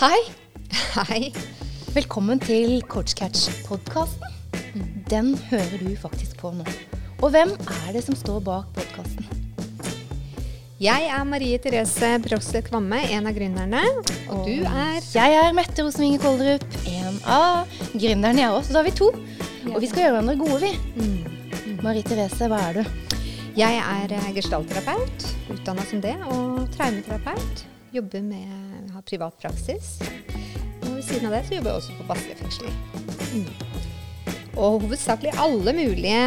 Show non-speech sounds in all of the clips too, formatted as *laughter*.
Hei. *laughs* Hei. Velkommen til Coachcatch-podkasten. Den hører du faktisk på nå. Og hvem er det som står bak podkasten? Jeg er Marie Therese Broslet Kvamme, en av gründerne. Og du er Jeg er Mette Rosenvinge Kolderup, en av gründerne jeg også. Så da er vi to. Og vi skal gjøre hverandre gode, vi. Marie Therese, hva er du? Jeg er gestaltterapeut, utdanna som det, og traumeterapeut. Jobber med har privat praksis. Og ved siden av det så jobber jeg også på Bastøy fengsel. Mm. Og hovedsakelig alle mulige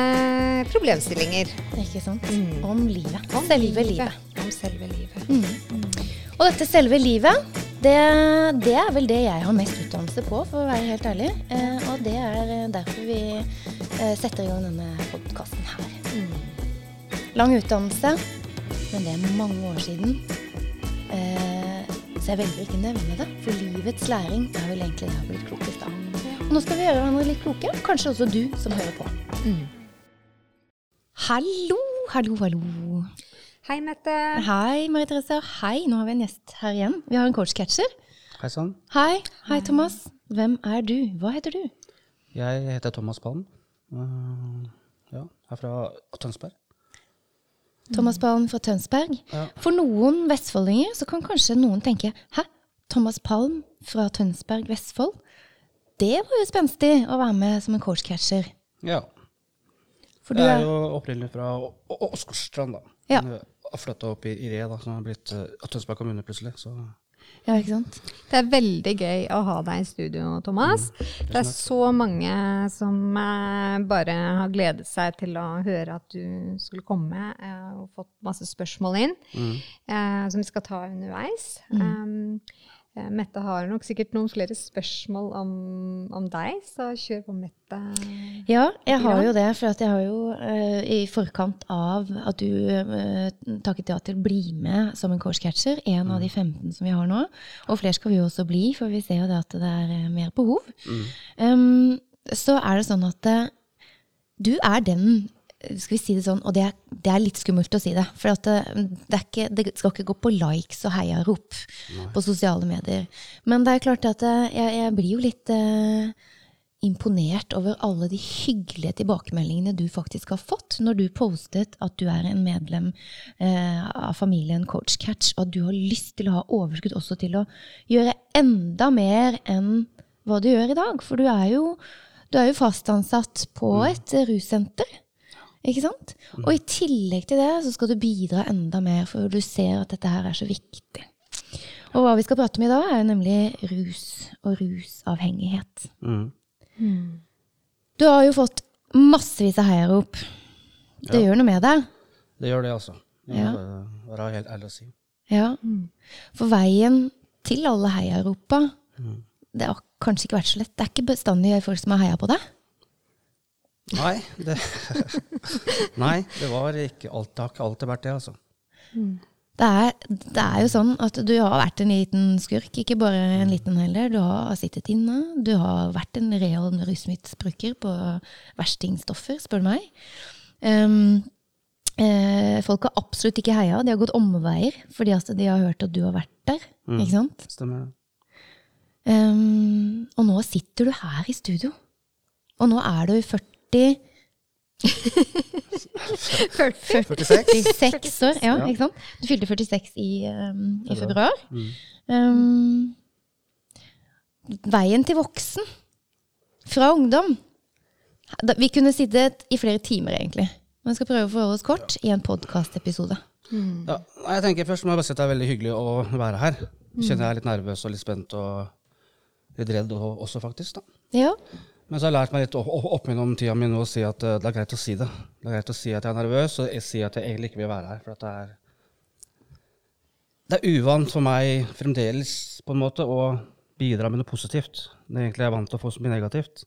problemstillinger. Ikke sant? Mm. Om livet. Om selve livet. Om selve livet. Mm. Og dette selve livet, det, det er vel det jeg har mest utdannelse på, for å være helt ærlig. Eh, og det er derfor vi eh, setter i gang denne podkasten her. Mm. Lang utdannelse, men det er mange år siden. Eh, så jeg velger ikke å nevne det, for livets læring er vel egentlig det jeg har blitt klokest av. Og nå skal vi gjøre hverandre litt kloke, kanskje også du som hører på. Mm. Hallo, hallo, hallo. Hei, Mette. Hei, Marie Therese. Hei, nå har vi en gjest her igjen. Vi har en coachcatcher. Hei sann. Hei. Hei, Thomas. Hvem er du? Hva heter du? Jeg heter Thomas Palm. Uh, ja, er fra Tønsberg. Thomas Palm fra Tønsberg. Ja. For noen vestfoldinger så kan kanskje noen tenke Hæ? Thomas Palm fra Tønsberg, Vestfold? Det var jo spenstig å være med som en coachcatcher. Ja. For Jeg er jo opprinnelig fra Åsgårdstrand, da. Ja. Jeg har flytta opp i, i Re, da, som har blitt uh, Tønsberg kommune plutselig. Så Ja, ikke sant? Det er veldig gøy å ha deg i studio, Thomas. Det er så mange som eh, bare har gledet seg til å høre at du skulle komme, eh, og fått masse spørsmål inn eh, som vi skal ta underveis. Um, eh, Mette har nok sikkert noen flere spørsmål om, om deg, så kjør på, Mette. Ja, jeg har jo det. For at jeg har jo eh, i forkant av at du eh, takket ja til å bli med som en coachcatcher, en av de 15 som vi har nå, og flere skal vi jo også bli, for vi ser jo det at det er eh, mer behov, um, så er det sånn at eh, du er den skal vi si det sånn, og det er, det er litt skummelt å si det. For at det, det, ikke, det skal ikke gå på likes og heiarop på sosiale medier. Men det er klart at eh, jeg, jeg blir jo litt eh, imponert over alle de hyggelige tilbakemeldingene du faktisk har fått når du postet at du er en medlem eh, av familien Coach Catch, og at du har lyst til å ha overskudd også til å gjøre enda mer enn hva du gjør i dag. For du er jo, du er jo fastansatt på et eh, russenter. Ikke sant? Og i tillegg til det så skal du bidra enda mer, for du ser at dette her er så viktig. Og hva vi skal prate om i dag, er jo nemlig rus og rusavhengighet. mm. Du har jo fått massevis av heiarop. Det Ja. gjør noe med deg. det gjør det, altså. Det Ja. være helt ærlig å si. Ja. For veien til alle heiaropa, Mm. det har kanskje ikke vært så lett. Det er ikke bestandig folk som har heia på deg. Nei, det, *laughs* Nei, det var ikke alt, det har ikke alltid vært det, altså. Det er, det er jo sånn at du har vært en liten skurk, ikke bare en liten heller. Du har sittet inne, du har vært en real rusmiddelbruker på verstingstoffer, spør du meg. Um, eh, folk har absolutt ikke heia, de har gått omveier fordi at de har hørt at du har vært der. Ikke sant? Stemmer det. Um, og nå sitter du her i studio. Og nå er du 40 40. 46? 46 år. Ja, ikke sant? Du fylte 46 i, um, i Februar. Mm. Um, veien til voksen. Fra ungdom. Da- Vi kunne sittet i flere timer, egentlig. Men vi skal prøve å forholde oss kort i en podkastepisode. Ja, jeg tenker Først må jeg bare si at det er veldig hyggelig å være her. Kjenner jeg er litt nervøs og litt spent og litt redd også, faktisk. da. Ja. Men så har jeg lært meg litt opp, opp, opp gjennom tida mi nå å si at uh, det er greit å si det. Det er greit å si at jeg er nervøs, og jeg sier at jeg egentlig ikke vil være her. For at det er Det er uvant for meg fremdeles på en måte å bidra med noe positivt. Det er egentlig jeg er vant til å få så mye negativt.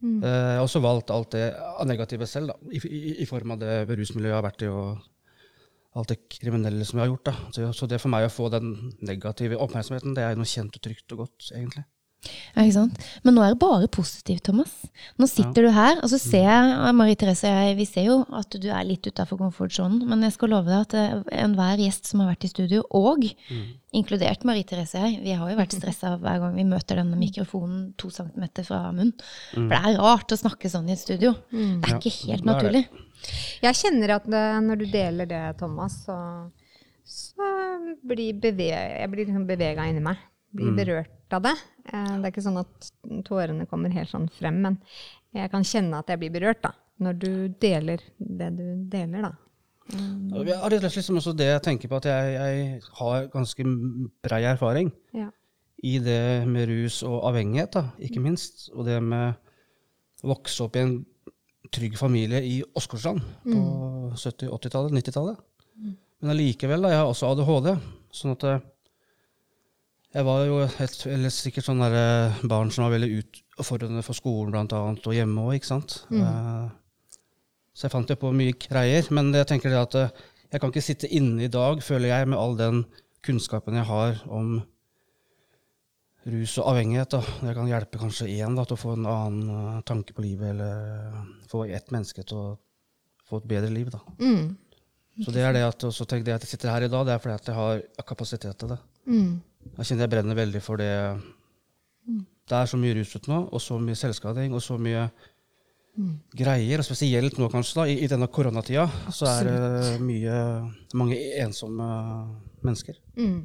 Eh, jeg har også valgt alt det negative selv, da, i, i, i form av det rusmiljøet jeg har vært i, og alt det kriminelle som jeg har gjort. Da. Så, så det for meg å få den negative oppmerksomheten, det er noe kjent og trygt og godt, egentlig. Ja, ikke sant? Men nå er det bare positivt, Thomas. Nå sitter du her, og så ser jeg Marie Therese og jeg, vi ser jo at du er litt utafor komfortsonen, men jeg skal love deg at eh, enhver gjest som har vært i studio, og inkludert Marie Therese og jeg, vi har jo vært *laughs* stressa hver gang vi møter denne mikrofonen to centimeter fra munnen. For det er rart å snakke sånn i et studio. Det er ikke helt ja, er naturlig. Jeg kjenner at det, når du deler det, Thomas, så, så blir beve jeg blir liksom bevega inni meg. Blir berørt av det. Eh, Det er ikke sånn at tårene kommer helt sånn frem, men jeg kan kjenne at jeg blir berørt da, når du deler det du deler. da. Mm. Jeg har rett og slett liksom også det jeg tenker på, at jeg, jeg har ganske brei erfaring Ja. i det med rus og avhengighet, da, ikke minst. Og det med å vokse opp i en trygg familie i Åsgårdstrand på 70-, 80-tallet, 90-tallet. Men allikevel, da, jeg har også ADHD. Sånn at eh, jeg var jo helt, eller sikkert sånn der, eh, barn som var veldig utfordrende for skolen blant annet, og hjemme òg, ikke sant. Eh, Så jeg fant jo på mye greier. Men jeg tenker det at eh, jeg kan ikke sitte inne i dag, føler jeg, med all den kunnskapen jeg har om rus og avhengighet. da. Jeg kan hjelpe kanskje én da, til å få en annen tanke på livet, eller få ett menneske til å få et bedre liv. da. Mm. Så det er det at, også, jeg at jeg sitter her i dag, det er fordi at jeg har kapasitet til det. Mm. Jeg kjenner jeg brenner veldig for det. Det er så mye rusfritt nå, og så mye selvskading, og så mye greier. Og spesielt nå, kanskje, da, i, i denne koronatida, så er det mye, mange ensomme mennesker. Mm.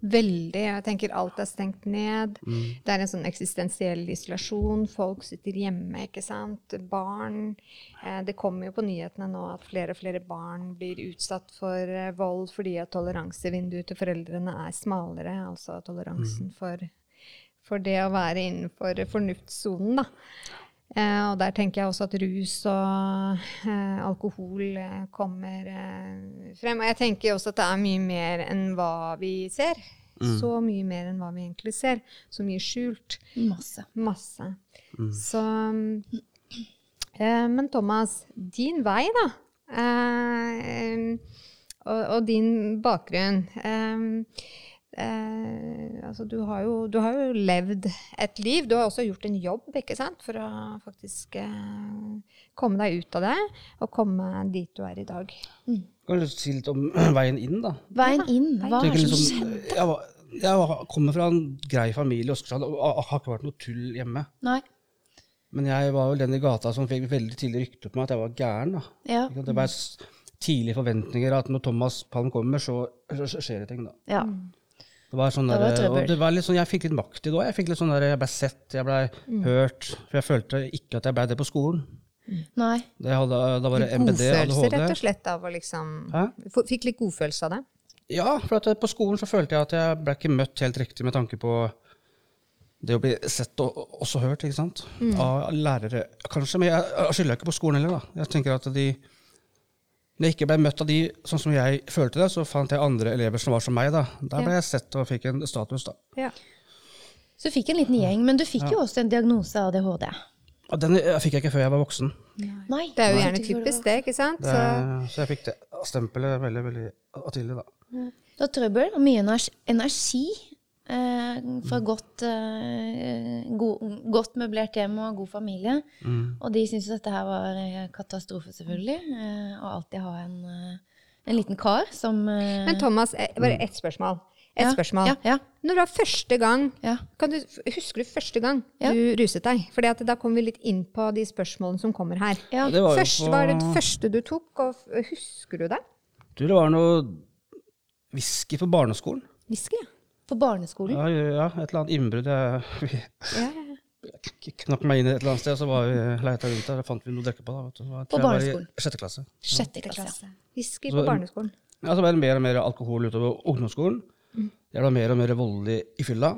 Veldig. Jeg tenker alt er stengt ned. Mm. Det er en sånn eksistensiell isolasjon. Folk sitter hjemme, ikke sant. Barn. Eh, det kommer jo på nyhetene nå at flere og flere barn blir utsatt for eh, vold fordi at toleransevinduet til foreldrene er smalere. Altså toleransen for, for det å være innenfor fornuftssonen, da. Eh, og der tenker jeg også at rus og eh, alkohol eh, kommer eh, frem. Og jeg tenker også at det er mye mer enn hva vi ser. Så mye mer enn hva vi egentlig ser. Så mye skjult. Masse. Masse. Så eh, Men Thomas, din vei, da. Eh, og, og din bakgrunn. Eh, eh, altså, du har, jo, du har jo levd et liv. Du har også gjort en jobb ikke sant? for å faktisk eh, komme deg ut av det, og komme dit du er i dag. Kan du si litt om *clears throat* veien inn, da? Veien inn, hva er det som skjedde? jeg, var, jeg kommer fra en grei familie i Åsgårdstrand og har har ikke vært noe tull hjemme. Nei. Men jeg var jo den i gata som fikk veldig tidlig rykte på meg at jeg var gæren. da. Ja. Det var tidlige forventninger at når Thomas Palm kommer, så, så, skjer det ting. da. ja. Det var sånn Det var det var sånn, Jeg fikk litt makt i det òg. Jeg fikk litt sånn der, jeg ble sett, jeg ble Mm. hørt. For jeg følte ikke at jeg ble det på skolen. Nei. Det hadde, da var det MBD, Godfølelse, rett og slett, av å liksom Hæ? Fikk litt godfølelse av det? Ja, for at på skolen så følte jeg at jeg ble ikke møtt helt riktig med tanke på det å bli sett og også hørt, ikke sant? Mm. Av lærere. Kanskje, men jeg, jeg skylder ikke på skolen heller, da. Jeg tenker at de Når jeg ikke ble møtt av de sånn som jeg følte det, så fant jeg andre elever som var som meg, da. Der ble Ja. jeg sett og fikk en status, da. Ja. Så du fikk en liten gjeng, men du fikk jo også en diagnose ADHD. Den eh, fikk jeg ikke før jeg var voksen. Nei. Det er jo gjerne typisk det, ikke sant? Det, Så, så jeg fikk det stempelet veldig veldig tidlig, da. Du har trøbbel og mye energi, eh, fra godt, eh, god, godt møblert hjem og god familie. Mm. Og de syntes dette her var eh, katastrofe, selvfølgelig. Eh, og alltid ha en, en liten kar som eh, men Thomas, bare ett spørsmål. Et ja, spørsmål. Ja, ja, Når det var første gang ja. kan du, Husker du første gang Ja. du ruset deg? Fordi da kommer vi litt inn på de spørsmålene som kommer her. ja. Det var Først, på- Hva er det første du tok, og husker du det? Jeg tror det var noe whisky på barneskolen. Whisky, ja. På barneskolen. Ja, ja, et eller annet innbrudd. Jeg, *laughs* vi ja, ja, ja. k- knakk meg inn et eller annet sted, og så var vi leita rundt der. Da fant vi noe å drikke på. Da, vet du. Så På jeg var barneskolen? Sjette klasse. Sjette klasse. Whisky på barneskolen. Ja, så ble det mer og mer alkohol utover ungdomsskolen. Jeg ble mer og mer voldelig i fylla.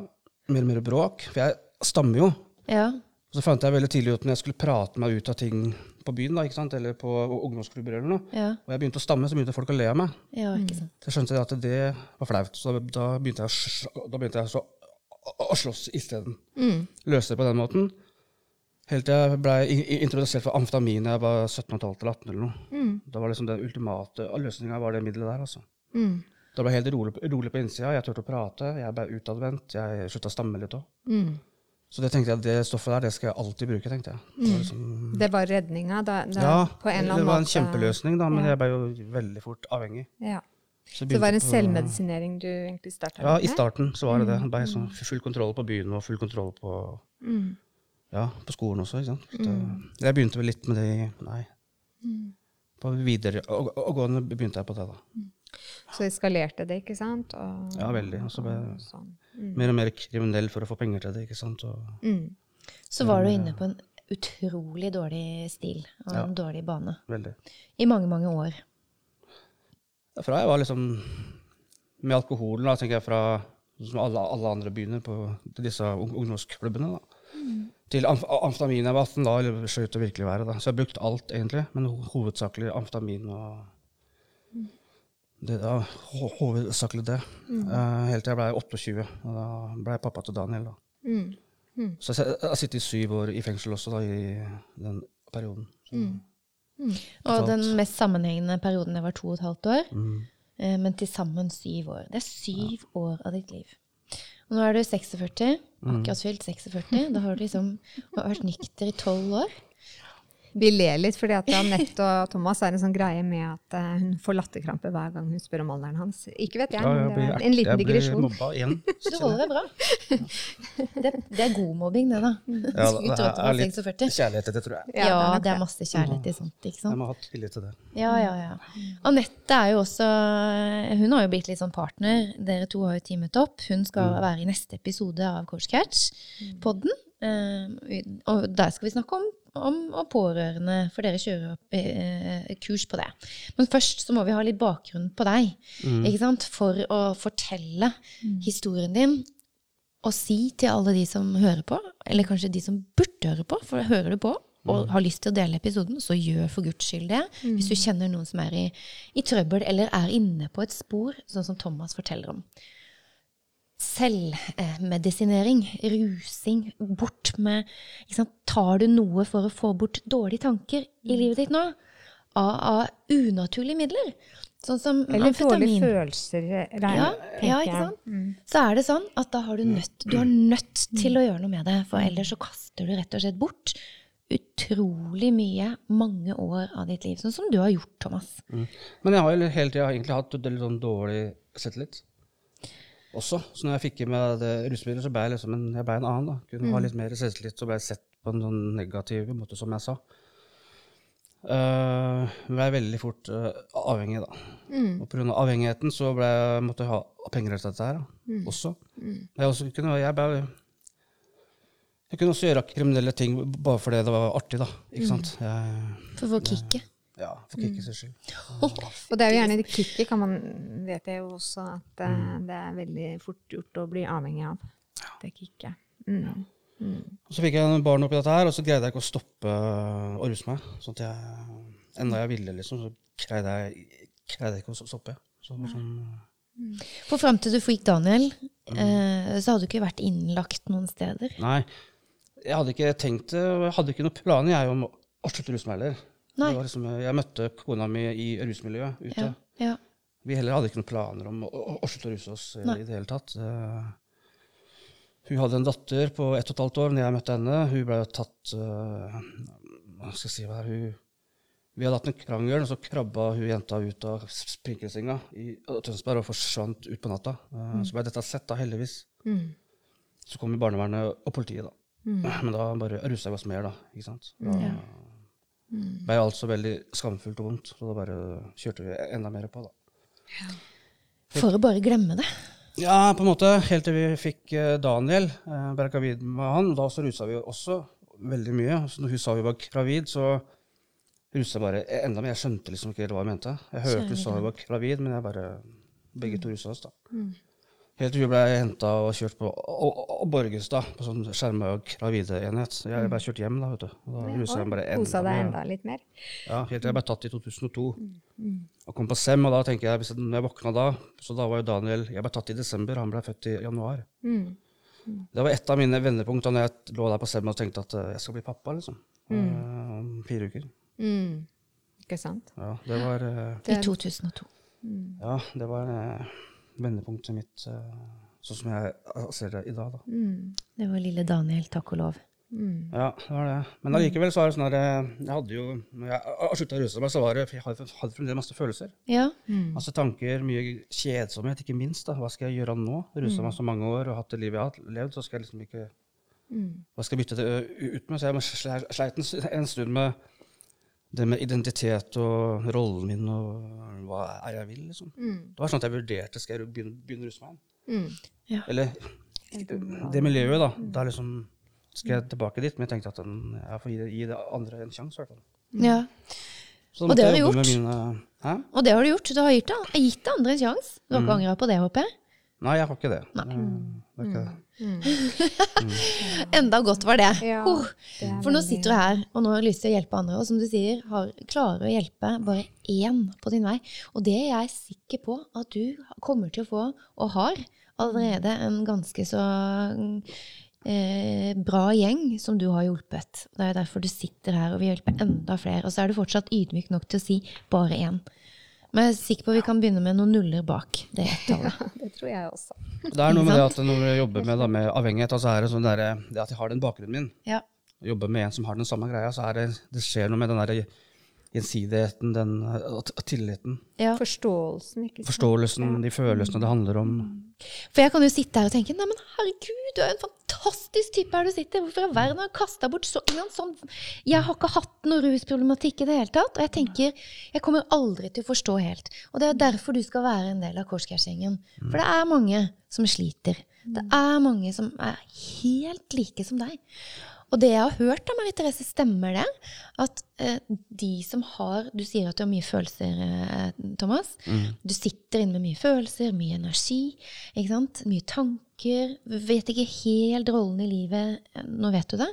Mer og mer bråk. For jeg stammer jo. Ja. Og så fant jeg veldig tidlig ut når jeg skulle prate meg ut av ting på byen, da, ikke sant? eller på ungdomsklubber eller noe, Ja. og jeg begynte å stamme, så begynte folk å le av meg. ja, ikke sant. Så jeg skjønte at det var flaut. Så da, begynte jeg, da begynte jeg så å, slåss isteden. Mm. Løse det på den måten. Helt til jeg ble introdusert for amfetamin da jeg var 17,5 eller 18 eller noe. Mm. Da var liksom den ultimate løsninga var det middelet der, altså. Mm. Da ble jeg helt rolig, rolig på innsida. Jeg turte å prate. Jeg ble utadvendt. Jeg slutta å stamme litt òg. Mm. Så det tenkte jeg, det stoffet der, det skal jeg alltid bruke, tenkte jeg. Det var, liksom, Det var redninga? Da, da, ja, på en eller annen det var en måte. kjempeløsning, da, men Ja. jeg ble jo veldig fort avhengig. Ja. Så, Så det var en på- selvmedisinering du egentlig starta Ja, i starten så var det det. Jeg ble sånn full kontroll på byen og full kontroll på, Mm. ja, på skolen også. ikke sant? Det, jeg begynte vel litt med det Nei. Mm. På videre, og, og gående begynte jeg på det, da. Så eskalerte det, ikke sant? Og, Ja, veldig. Og så ble jeg sånn. mm. mer og mer kriminell for å få penger til det. ikke sant? Og, Mm. Så var du inne på en utrolig dårlig stil og en dårlig bane. veldig. I mange, mange år. Fra jeg var liksom Med alkoholen, da, tenker jeg fra som alle, alle andre begynner på disse ung- ungdomsklubbene. da. Til amf amfetamin jeg var 18 da, eller skjøt det virkelig været, da. Så jeg har brukt alt, egentlig, men ho hovedsakelig amfetamin og det, da, ho hovedsakelig det. Eh, helt til jeg ble 28, og da ble jeg pappa til Daniel. da. Mm. Mm. Så jeg, jeg har sittet syv år i fengsel også da, i den perioden. Så, Og den mest sammenhengende perioden det var to og et halvt år. mm. Eh, Men til sammen syv år. Det er syv år av ditt liv. Og nå er du 46, akkurat fylt 46. Da har du liksom vært nykter i tolv år. Vi ler litt, fordi at Anette og Thomas har en sånn greie med at eh, hun får latterkrampe hver gang hun spør om alderen hans. Ikke vet jeg, men det er en liten jeg blir mobba igjen. Du holder deg bra. Det, det er god mobbing, det, da. Ja, det er litt kjærlighet i det, tror jeg. Ja, det er masse kjærlighet i sånt, ikke Jeg må ha tillit til det. Ja, ja, ja. Anette er jo også Hun har jo blitt litt sånn partner. Dere to har jo teamet opp. Hun skal være i neste episode av Coach Catch-podden. Eh, og der skal vi snakke om, om, om pårørende, for dere kjører opp, eh, kurs på det. Men først så må vi ha litt bakgrunn på deg, ikke sant? for å fortelle historien din. Og si til alle de som hører på, eller kanskje de som burde høre på, for hører du på og har lyst til å dele episoden, så gjør for guds skyld det. Hvis du kjenner noen som er i, i trøbbel, eller er inne på et spor, sånn som Thomas forteller om. Selvmedisinering, rusing, bort med liksom. Tar du noe for å få bort dårlige tanker i livet ditt nå? Av, av unaturlige midler? Sånn som Eller dårlige følelser, Der, Ja, ja, ikke sant? sant? Så er det sånn at da har du nødt, du har nødt til å gjøre noe med det, for ellers så kaster du rett og slett bort utrolig mye, mange år av ditt liv. Sånn som du har gjort, Thomas. Men jeg har jo hele tida egentlig hatt litt sånn dårlig selvtillit også. Så når jeg fikk i meg det rusmiddelet, så ble jeg liksom en, jeg ble en annen. da. Kunne ha litt mer selvtillit og ble sett på en sånn negativ måte, som jeg sa. Uh, ble jeg veldig fort uh, avhengig, da. Og pga. avhengigheten så ble jeg, måtte jeg ha penger til dette her da, også. Jeg, også kunne, jeg, ble, jeg kunne også gjøre kriminelle ting bare fordi det var artig, da. Ikke sant? Jeg, For å få kicket. Ja, for kickets skyld. *laughs* Og det er jo gjerne det kicket, kan man, vet jeg jo også, at Mm. det er veldig fort gjort å bli avhengig av. Det kicket. Mm. Og Så fikk jeg en barn oppi dette her, og så greide jeg ikke å stoppe å ruse meg. Sånn at jeg, enda jeg ville, liksom, så greide jeg, greide jeg ikke å stoppe. Så, sånn, For fram til du fikk Daniel, eh, så hadde du ikke vært innlagt noen steder. nei, jeg hadde ikke tenkt det, og jeg hadde ikke noen planer jeg om å slutte å ruse meg heller. Liksom, jeg møtte kona mi i rusmiljøet ute. Ja, ja. Vi heller hadde ikke noen planer om å, slutte å ruse oss eh, Nei. i det hele tatt. Uh, hun hadde en datter på ett og et halvt år når jeg møtte henne. Hun ble tatt uh, Hva skal jeg si hva hun Vi hadde hatt en krangel, og så krabba hun jenta ut av sprinkelsenga i Tønsberg og forsvant ut på natta. mm. Så ble dette sett, da, heldigvis. Mm. Så kom barnevernet og politiet, da. Men da bare rusa vi oss mer, da. Ikke sant? Da Ja. Ble altså veldig skamfullt og vondt, så da bare kjørte vi enda mer på, da. For å bare glemme det. Ja, på en måte. Helt til vi fikk eh, Daniel. Eh, ble gravid med han. Da så rusa vi også veldig mye. Så når hun sa vi var gravid, så rusa jeg bare enda mer. Jeg skjønte liksom ikke hva hun mente. Jeg hørte hun sa hun var gravid, men jeg bare Begge to rusa oss, da. Helt til vi ble henta og kjørt på og, og, og Borgestad, på sånn skjerma gravide-enhet. Jeg ble kjørt hjem da, vet du. Og da rusa jeg bare enda deg mer. enda litt mer? Ja, helt til jeg ble tatt i 2002. Og kom på SEM, og da tenker jeg, hvis jeg, når jeg våkna da, så da var jo Daniel Jeg ble tatt i desember, han ble født i januar. Mm. Det var et av mine vendepunkt da når jeg lå der på SEM og tenkte at eh, jeg skal bli pappa, liksom. Eh, Om fire uker. Mm. Ikke sant? Ja, det var, eh, I 2002. ja, det var vendepunktet mitt eh, sånn som jeg ser det i dag. da. Mm. Det var lille Daniel, takk og lov. Mm. Ja, det var det. Men allikevel så er det sånn at jeg, jeg hadde jo Når jeg slutta å ruse meg, så var det Jeg hadde, fremdeles masse følelser. Ja. Mm. Masse tanker, mye kjedsomhet, ikke minst. da. Hva skal jeg gjøre nå? Rusa meg så mange år og hatt det livet jeg har levd, så skal jeg liksom ikke Mm. Hva skal jeg bytte det ut med? Så jeg sleit en stund med det med identitet og rollen min og hva er jeg vil, liksom. Mm. Det var sånn at jeg vurderte skal jeg begynne, begynne å ruse meg igjen. Mm. Eller det miljøet, da. Da liksom skal jeg tilbake dit. Men jeg tenkte at den, jeg får gi det, gi det andre en sjanse, i hvert fall. ja. Så Og det har du gjort. Mine. Og det har du gjort. Du har gitt det, gitt det andre en sjanse. Du har ikke angra på det, håper jeg? Nei, jeg har ikke det. Nei. Det- det ikke det. *laughs* Enda godt var det. Ja, Oh. det For nå sitter du her, og nå har du lyst til å hjelpe andre. Og som du sier, har, klarer å hjelpe bare én på din vei. Og det er jeg sikker på at du kommer til å få, og har, allerede en ganske så eh, bra gjeng som du har hjulpet. Det er derfor du sitter her og vil hjelpe enda flere. Og så er du fortsatt ydmyk nok til å si bare én. Men jeg er sikker på at vi kan begynne med noen nuller bak det tallet. *laughs* Det tror jeg også. Det er noe med det at når jeg jobber med, da, med avhengighet, altså er det sånn der, det at jeg har den bakgrunnen min. Ja. Jobber med en som har den samme greia, så er det, det skjer noe med den der gjensidigheten, den tilliten, ja. Forståelsen, ikke sant? forståelsen, de følelsene det handler om. For jeg kan jo sitte her og tenke Nei, men herregud, du er en fantastisk type her du sitter. Hvorfor i all verden har du kasta bort så, sånn Jeg har ikke hatt noe rusproblematikk i det hele tatt. Og jeg tenker Jeg kommer aldri til å forstå helt. Og det er derfor du skal være en del av Korsgjerdsgjengen. For det er mange som sliter. Det er mange som er helt like som deg. Og det jeg har hørt da, Marie Therese, stemmer det? At eh, de som har Du sier at du har mye følelser, eh, Thomas. Du sitter inne med mye følelser, mye energi, ikke sant? mye tanker. Vet ikke helt rollen i livet. Nå vet du det.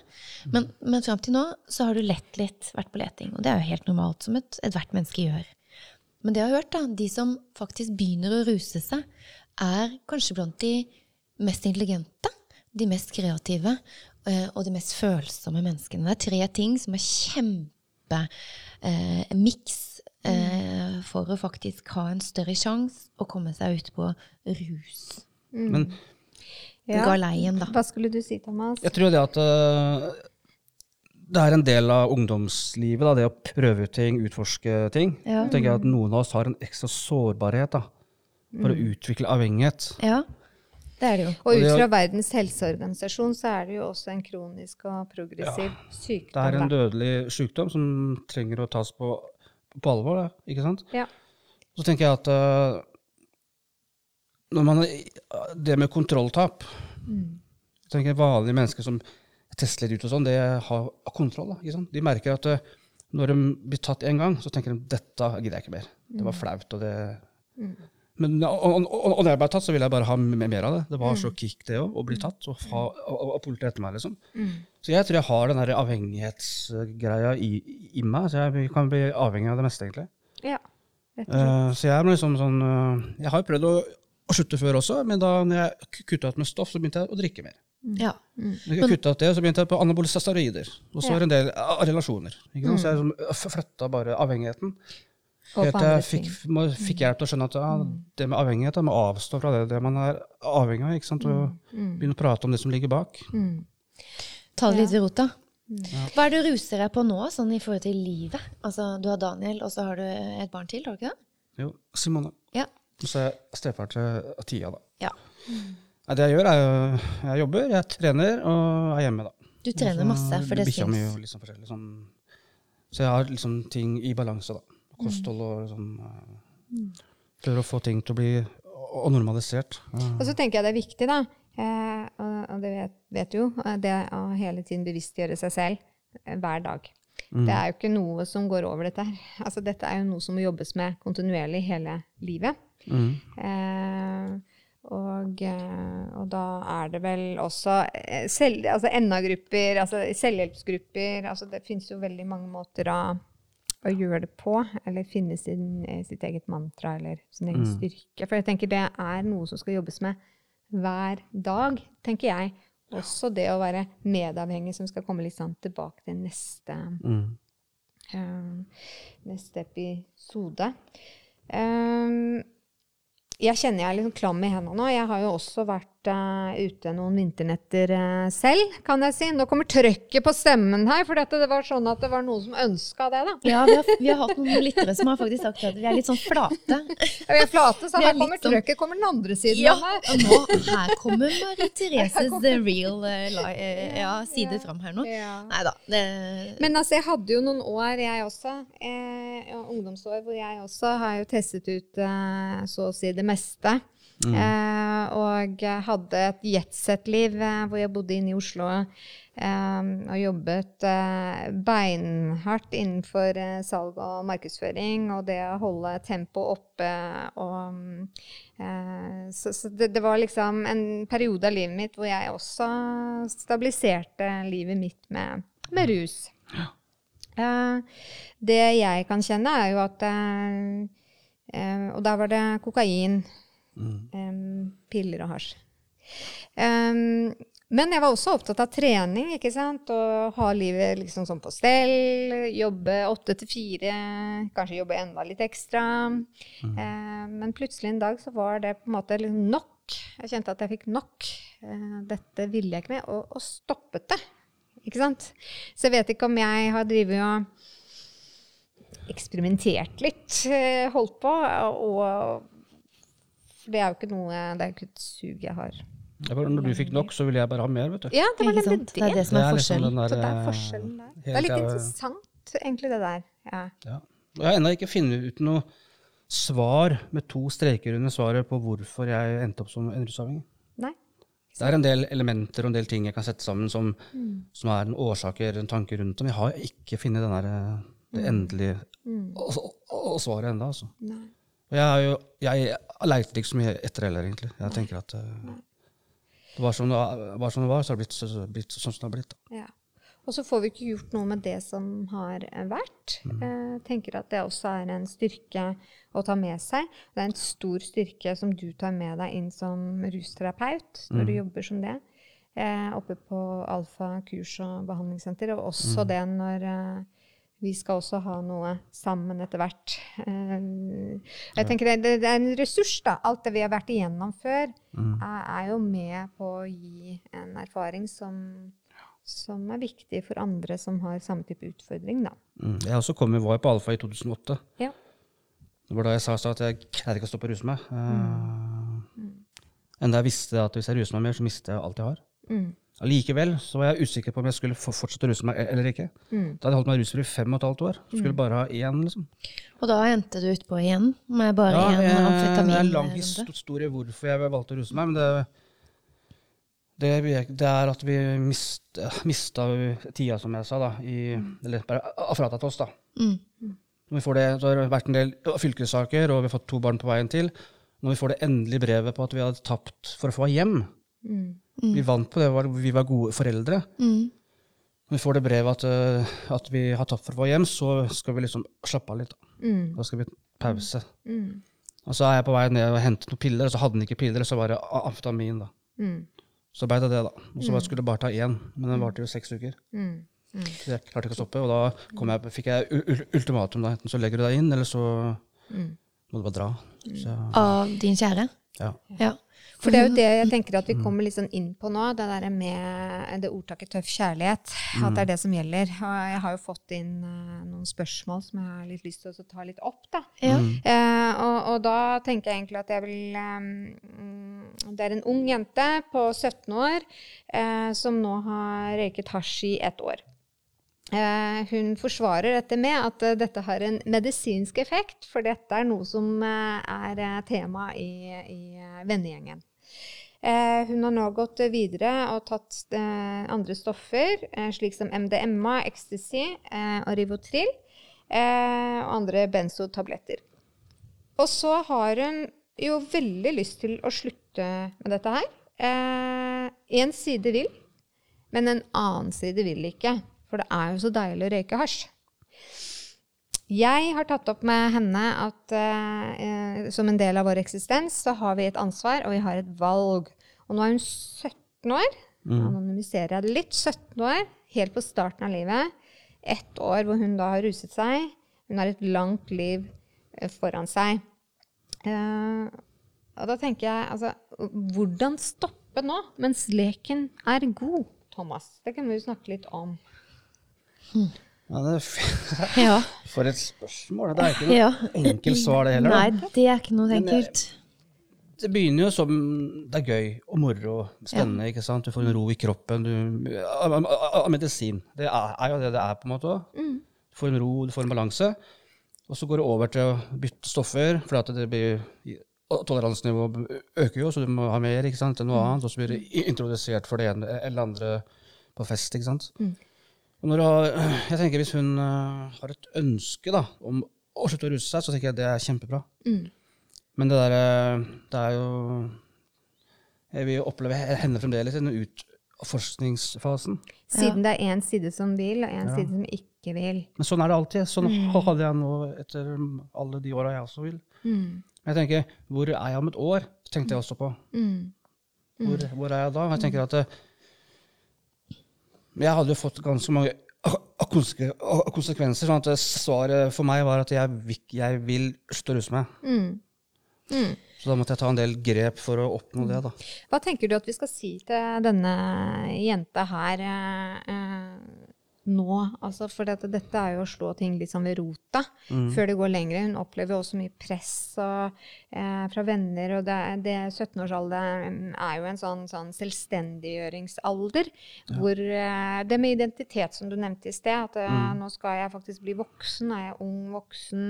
Men, men fram til nå så har du lett litt, vært på leting. Og det er jo helt normalt, som et- ethvert menneske gjør. Men det jeg har hørt, da, de som faktisk begynner å ruse seg, er kanskje blant de mest intelligente, de mest kreative og de mest følsomme menneskene. Det er tre ting som er kjempe eh, eh, for å faktisk ha en større sjanse å komme seg ut på rus. Men Ja. Galeien, da. Hva skulle du si, Thomas? jeg tror det at uh, det er en del av ungdomslivet, da, det å prøve ut ting, utforske ting. Ja. Jeg tenker at Noen av oss har en ekstra sårbarhet da, for å utvikle avhengighet. Ja, det er det jo. Og ut fra Verdens helseorganisasjon så er det jo også en kronisk og progressiv sykdom. Det er en dødelig sykdom som trenger å tas på, på alvor. Da, ikke sant? Ja. Så tenker jeg at uh, når man, Det med kontrolltap jeg tenker Vanlige mennesker som tester litt ut, og sånn, det har kontroll. Da, ikke sant? De merker at uh, når de blir tatt én gang, så tenker de dette gidder jeg ikke mer. Det var flaut. og det... Men, og, og, og, når jeg ble tatt, så ville jeg bare ha mer av det. Det var så kick, det òg, å bli tatt og, ha, og, og politiet etter meg. liksom. Så jeg tror jeg har den der avhengighetsgreia i, i meg. så Jeg kan bli avhengig av det meste, egentlig. ja. Eh, så jeg er liksom sånn uh, Jeg har jo prøvd å, å slutte før også, men da når jeg kutta ut med stoff, så begynte jeg å drikke mer. Ja. Når jeg kutta ut det, så begynte jeg på anabole steroider. Og så Ja. var det en del relasjoner. Ikke sant? Så jeg liksom flytta bare avhengigheten. Helt fikk, må, fikk hjelp til å skjønne at ja, det med avhengighet, da må avstå fra det, det man er avhengig av. ikke sant? Og begynne å prate om det som ligger bak. Mm. Ta det litt ved rota. Hva er det du ruser deg på nå, sånn i forhold til livet? Altså, Du har Daniel, og så har du et barn til, har du ikke det? Jo, Simone. Ja. Og så er jeg stefar til Tia, da. ja. Nei, det jeg gjør, er jo Jeg jobber, jeg trener og er hjemme, da. Du trener masse, for det Bikkja mi syns. og sånn forskjellig. Sånn. Så jeg har liksom ting i balanse, da. Kosthold og sånn. Prøver å få ting til å bli og normalisert. Og så tenker jeg det er viktig, da, eh, og det vet, vet du jo, eh, det å hele tiden bevisstgjøre seg selv hver dag. Det er jo ikke noe som går over dette her. Altså, dette er jo noe som må jobbes med kontinuerlig hele livet. mm. Eh, og, og da er det vel også selv, altså NA-grupper, altså selvhjelpsgrupper altså Det finnes jo veldig mange måter å, å gjøre det på. Eller finne sin, eh, sitt eget mantra eller sin egen styrke. For jeg tenker det er noe som skal jobbes med hver dag, tenker jeg. Også det å være medavhengig, som skal komme litt sånn tilbake til neste Mm. eh, neste episode. Um, jeg kjenner jeg er litt klam i hendene nå. Jeg har jo også vært uh, ute noen vinternetter uh, selv, kan jeg si. Nå kommer trøkket på stemmen her, for dette, det var sånn at det var noen som ønska det, da. Ja, vi har, vi har, hatt noen lyttere som har faktisk sagt at vi er litt sånn flate. Ja, vi er flate, så her kommer sånn... trøkket. Kommer den andre siden ja, og nå, her kommer Marie Thereses the real uh, ja, side ja, fram her nå. Ja. Nei da. Det... Men altså, jeg hadde jo noen år, jeg også, eh, ungdomsår, hvor jeg også har jo testet ut så å si det meste. Mm. Eh, og hadde et jetset-liv eh, hvor jeg bodde inne i Oslo eh, og jobbet eh, beinhardt innenfor eh, salg og markedsføring og det å holde tempoet oppe og eh, Så, så det, det, var liksom en periode av livet mitt hvor jeg også stabiliserte livet mitt med, med rus. Ja. det jeg kan kjenne, er jo at og da var det kokain. Um, piller og hasj. Um, men jeg var også opptatt av trening, ikke sant? Og ha livet liksom sånn på stell. Jobbe åtte til fire, kanskje jobbe enda litt ekstra. Mm. men plutselig en dag så var det på en måte liksom nok. Jeg kjente at jeg fikk nok. Uh, dette ville jeg ikke med, Og, og stoppet det. Ikke sant? Så jeg vet ikke om jeg har drevet og eksperimentert litt, eh, holdt på. Og, for det er jo ikke noe Det er jo ikke et sug jeg har. Ja, når du fikk nok, så ville jeg bare ha mer, vet du. Ja, det var nemlig det. Det er det som er, er liksom. Der, det er forskjellen der. Det er litt interessant, egentlig, det der. Ja. ja. Jeg har ennå ikke funnet ut noe svar med to streker under svaret på hvorfor jeg endte opp som en rusavhengig. Nei. Det er en del elementer og en del ting jeg kan sette sammen som, mm. som er en årsaker, en tanke rundt dem. Jeg har ikke funnet det mm. endelige mm. og, og, og, svaret ennå. Altså. Og jeg, har jo, jeg leiter ikke så mye etter heller, egentlig. Jeg tenker at uh, det var som det var, som det var, så har det blitt, så, blitt sånn som det har blitt. Ja. Og så får vi ikke gjort noe med det som har vært. Mm. Jeg eh, tenker at det også er en styrke å ta med seg. Det er en stor styrke som du tar med deg inn som rusterapeut når mm. du jobber som det. Eh, oppe på Alfa kurs- og behandlingssenter. Og også mm. det når eh, vi skal også ha noe sammen etter hvert. Uh, jeg tenker det, er en ressurs, da. Alt det vi har vært igjennom før, mm. er, jo med på å gi en erfaring som, som, er viktig for andre som har samme type utfordring. Da. Mm. Jeg også kom, var på Alfa i 2008. Ja. Det var da jeg sa at jeg greide ikke å stoppe å ruse meg. Uh, mm. Enda jeg visste at hvis jeg ruser meg mer, så mister jeg alt jeg har. Mm. Allikevel så var jeg usikker på om jeg skulle fortsette å ruse meg eller ikke. Mm. Da hadde jeg holdt meg rusfri i fem og et halvt år. Skulle mm. bare ha én, liksom. Og da endte du utpå igjen med bare én ja, amfetamin? Det er en lang historie hvorfor jeg valgte å ruse meg, men det, det, det er at vi mist, mista tida, som jeg sa, da, i, eller bare fratatt oss, da. Mm. Når vi får det, så har det vært en del fylkessaker, og vi har fått to barn på veien til. Når vi får det endelige brevet på at vi hadde tapt for å få hjem, mm Mm. Vi vant på det, vi var gode foreldre. Mm. Når vi får det brevet at, uh, at, vi har tatt for å få hjem, så skal vi liksom slappe av litt. Da, mm. da skal vi pause. Mm. Og så er jeg på vei ned og henter noen piller, og så hadde den ikke piller, så var det amfetamin. da. Mm. Så ble det det, da. Og så skulle jeg bare ta én, men den varte jo seks uker. Så jeg klarte ikke å stoppe, og da jeg, fikk jeg ultimatum. da, Enten så legger du deg inn, eller så må du bare dra. Så, Av din kjære? Ja. ja. For det er jo det jeg tenker at vi kommer litt sånn inn på nå, det der med det ordtaket 'tøff kjærlighet'. At det er det som gjelder. Og jeg har jo fått inn uh, noen spørsmål som jeg har litt lyst til å ta litt opp. da. Ja. Eh, og, og, da tenker jeg egentlig at jeg vil um, Det er en ung jente på 17 år eh, som nå har røyket hasj i ett år. Uh, hun forsvarer dette med at uh, dette har en medisinsk effekt, for dette er noe som uh, er tema i, i vennegjengen. Eh, hun har nå gått videre og tatt eh, andre stoffer, eh, slik som MDMA, ecstasy og Rivotril, og andre benzotabletter. Og så har hun jo veldig lyst til å slutte med dette her. Én side vil, men en annen side vil ikke. For det er jo så deilig å røyke hasj. Jeg har tatt opp med henne at eh, som en del av vår eksistens så har vi et ansvar, og vi har et valg. Og nå er hun 17 år. Mm. Anonymiserer jeg det litt. 17 år, helt på starten av livet. Ett år hvor hun da har ruset seg. Hun har et langt liv uh, foran seg. Eh, Og da tenker jeg, altså, hvordan stoppe nå, mens leken er god, Thomas? Det kan vi jo snakke litt om. Ja, det *laughs* Ja. For et spørsmål. Det er ikke noe ja. enkelt svar, det heller. da. Nei, det er ikke noe Men, eh, enkelt. Det begynner jo som det er gøy og moro spennende. ikke sant? Du får en ro i kroppen. Du, av, medisin. Det er, er jo det det er, på en måte òg. Du får en ro, du får en balanse. Og så går det over til å bytte stoffer, for at det blir toleransnivået øker jo, så du må ha mer ikke sant, enn noe annet. Og så blir det introdusert for det ene eller andre på fest. ikke sant? Du har, jeg tenker Hvis hun eh, har et ønske da, om å slutte å ruse seg, så tenker jeg det er kjempebra. Men det der, eh, det er jo Jeg vil oppleve henne fremdeles i den utforskningsfasen. Siden det er én side som vil, og én side som ikke vil. Men sånn er det alltid. Sånn *laughs* hadde jeg nå etter alle de åra jeg også vil. Mm. Jeg tenker, hvor er jeg om et år? tenkte jeg også på. Mm. Hvor, hvor er jeg da? Jeg tenker at det, jeg hadde jo fått ganske mange konsekvenser. sånn at svaret for meg var at jeg, vil- jeg vil slutte å ruse meg. Mm. Mm. Så da måtte jeg ta en del grep for å oppnå det. da. Hva tenker du at vi skal si til denne jenta her eh, nå? Altså, for dette, dette er jo å slå ting litt sånn ved rota før det går lenger. Hun opplever jo også mye press og, eh, fra venner, og det, det 17-årsalderen er jo en sånn, sånn selvstendiggjøringsalder. Hvor eh, det med identitet, som du nevnte i sted, at mm. nå skal jeg faktisk bli voksen, er jeg ung voksen?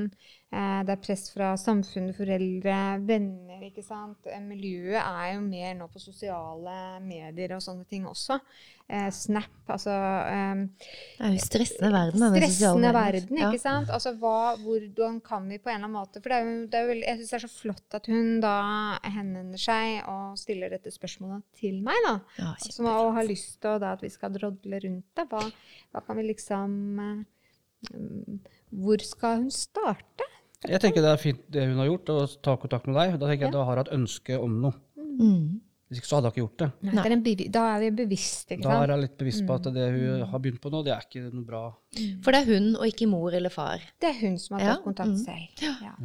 Eh, det er press fra samfunnet, foreldre, venner, ikke sant. Eh, Miljøet er jo mer nå på sosiale medier og sånne ting også. Eh, Snap, altså eh, Det er jo stressende verden, denne Stressende verden, ikke sant. Altså hva, hvordan kan vi på en eller annen måte For det er jo, det er jo jeg syns det er så flott at hun da henvender seg og stiller dette spørsmålet til meg, da. Ja, Som altså, har lyst til da, at vi skal drodle rundt det. Hva, hva kan vi liksom eh, Hvor skal hun starte? Jeg tenker det er fint det hun har gjort, å ta kontakt med deg. Da tenker jeg da har hun et ønske om noe. Mm. Hvis ikke så hadde hun ikke gjort det. Nei, det er en da er vi bevisste, Da er hun litt bevisst på at det hun har begynt på nå, det er ikke noe bra. For det er hun og ikke mor eller far. Det er hun som har Ja, tatt kontakt mm. selv. Ja.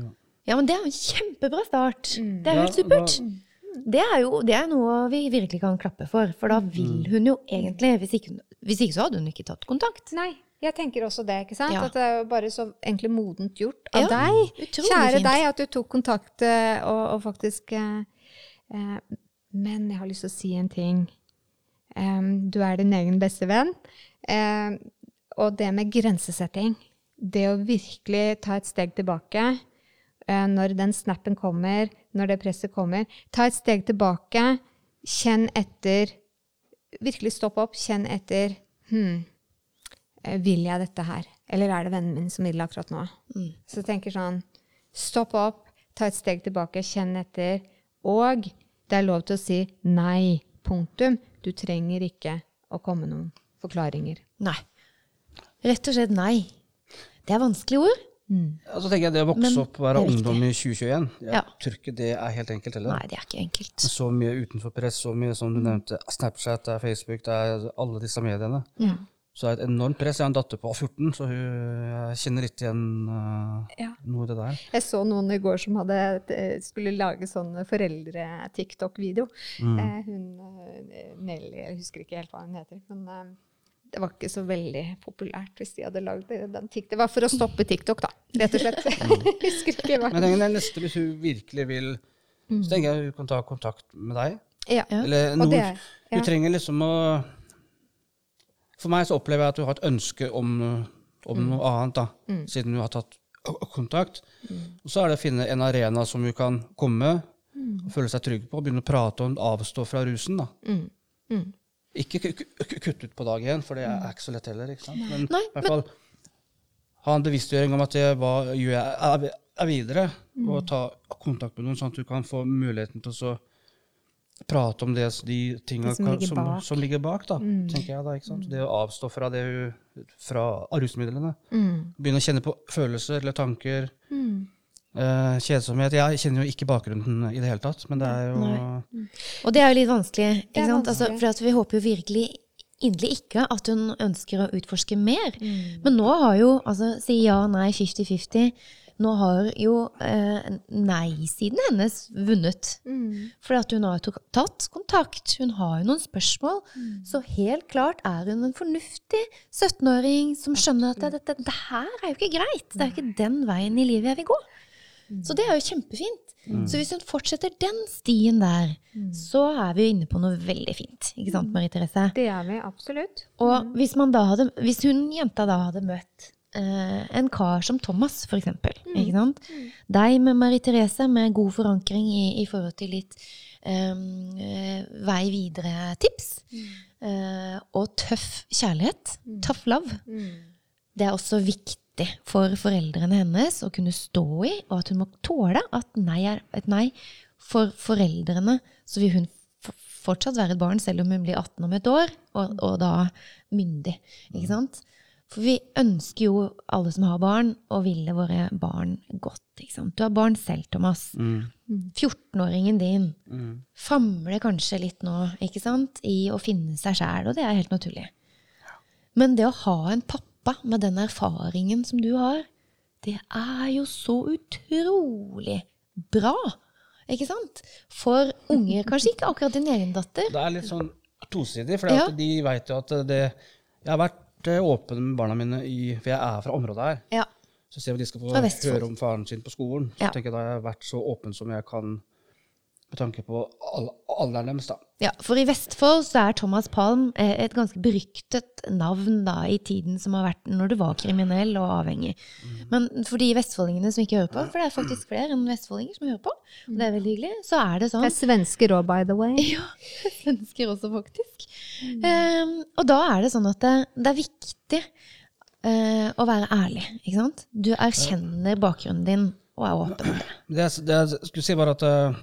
Ja, men det er en kjempebra start. Mm. Det er Ja, helt supert. da- Det er jo det er noe vi virkelig kan klappe for, for da vil hun jo egentlig Hvis ikke, hvis ikke så hadde hun ikke tatt kontakt. Nei, jeg tenker også det. ikke sant? Ja. At det er bare så egentlig modent gjort av Ja, deg. Kjære fint. deg, at du tok kontakt eh, og, og faktisk eh, eh, Men jeg har lyst til å si en ting. Um, du er din egen beste venn. Em, og det med grensesetting. Det å virkelig ta et steg tilbake uh, når den snappen kommer, når det presset kommer. Ta et steg tilbake. Kjenn etter. Virkelig stopp opp. Kjenn etter. Hm, eh, vil jeg dette her? Eller er det vennen min som vil det akkurat nå? Så jeg tenker sånn Stopp opp, ta et steg tilbake, kjenn etter. Og det er lov til å si nei. Punktum. Du trenger ikke å komme noen forklaringer. Nei. Rett og slett nei. Det er vanskelige ord. Ja, så tenker jeg det å vokse Men opp og være ungdom i 2021, jeg Ja. tror ikke det er helt enkelt heller. Nei, det er ikke enkelt. Så mye utenfor press, så mye som du nevnte, Snapchat, det er Facebook, det er alle disse mediene. Så det er et enormt press. Jeg har en datter på 14, så hun, kjenner litt igjen uh, Ja. noe i det der. Jeg så noen i går som hadde, eh, skulle lage sånn foreldre-TikTok-video. Eh, hun eh, Nelly, jeg husker ikke helt hva hun heter. Men eh, det var ikke så veldig populært hvis de hadde lagd den TikTok. Det var for å stoppe TikTok, da, rett og slett. *laughs* Jeg husker ikke hva. Men det neste, hvis hun virkelig vil, så tenker jeg hun kan ta kontakt med deg. Ja. Eller noen, det ja. Du trenger liksom å For meg så opplever jeg at du har et ønske om, om Mm. noe annet, da, siden du har tatt kontakt. Og så er det å finne en arena som du kan komme Mm. og føle seg trygg på, og begynne å prate om avstå fra rusen. da. Mm. Mm. Ikke ku- ku- kutte ut på dag én, for det er ikke så lett heller. ikke sant? Men Nei, i hvert fall ha en bevisstgjøring om at det, hva gjør jeg er, er videre, Mm. og ta kontakt med noen, sånn at du kan få muligheten til å så prate om det, de tingene som som. Mm. som ligger bak. da, tenker jeg da, ikke sant? Det å avstå fra det hun- fra rusmidlene. Mm. Begynne å kjenne på følelser eller tanker. Mm. Eh, kjedsomhet. Jeg kjenner jo ikke bakgrunnen i det hele tatt, men det er jo Nei. Og det er jo litt vanskelig, ikke sant? Altså, for at vi håper jo virkelig inderlig ikke at hun ønsker å utforske mer. Mm. Men nå har jo altså si ja, nei, 50-50 nå har jo eh, nei-siden hennes vunnet. Mm. Fordi at hun har tatt kontakt. Hun har jo noen spørsmål. Så helt klart er hun en fornuftig 17-åring som skjønner at det, dette, det her er jo ikke greit. Det er jo ikke den veien i livet jeg vil gå. Så det er jo kjempefint. Så hvis hun fortsetter den stien der, så er vi jo inne på noe veldig fint. Ikke sant, Marie Therese? Det er vi absolutt. Og hvis, man da hadde, hvis hun jenta da hadde møtt eh, en kar som Thomas, for eksempel, ikke sant? Deg med Marie Therese med god forankring i, i forhold til litt eh, vei videre-tips, eh, og tøff kjærlighet, tough love, det er også viktig for foreldrene hennes å kunne stå i, og at hun må tåle at nei er et nei. For foreldrene så vil hun fortsatt være et barn, selv om hun blir 18 om et år, og, og da myndig. Ikke sant? For vi ønsker jo, alle som har barn, å ville våre barn godt. Ikke sant? Du har barn selv, Thomas. 14-åringen din famler kanskje litt nå ikke sant? i å finne seg sjæl, og det er helt naturlig. Men det å ha en pappa med den erfaringen som du har, det er jo så utrolig bra. Ikke sant? For unger. *laughs* Kanskje ikke akkurat din egen datter. Det er litt sånn tosidig, for Ja. de veit jo at det Jeg har vært åpen med barna mine, i, for jeg er fra området her. Ja. Så ser vi at de skal få høre om faren sin på skolen. Så Ja. tenker jeg da jeg har vært så åpen som jeg kan med tanke på al alderen deres. da. Ja, for i Vestfold så er Thomas Palm eh, et ganske beryktet navn da, i tiden som har vært når du var kriminell og avhengig. Men for de vestfoldingene som ikke hører på, for det er faktisk flere enn vestfoldinger som hører på, og det er veldig hyggelig, så er det sånn Det er svensker òg, by the way. Ja, *laughs* svensker også, faktisk. Ehm, og da er det sånn at det, det er viktig uh, å være ærlig, ikke sant? Du erkjenner bakgrunnen din og er åpen om det. Det det jeg skulle si, var at eh,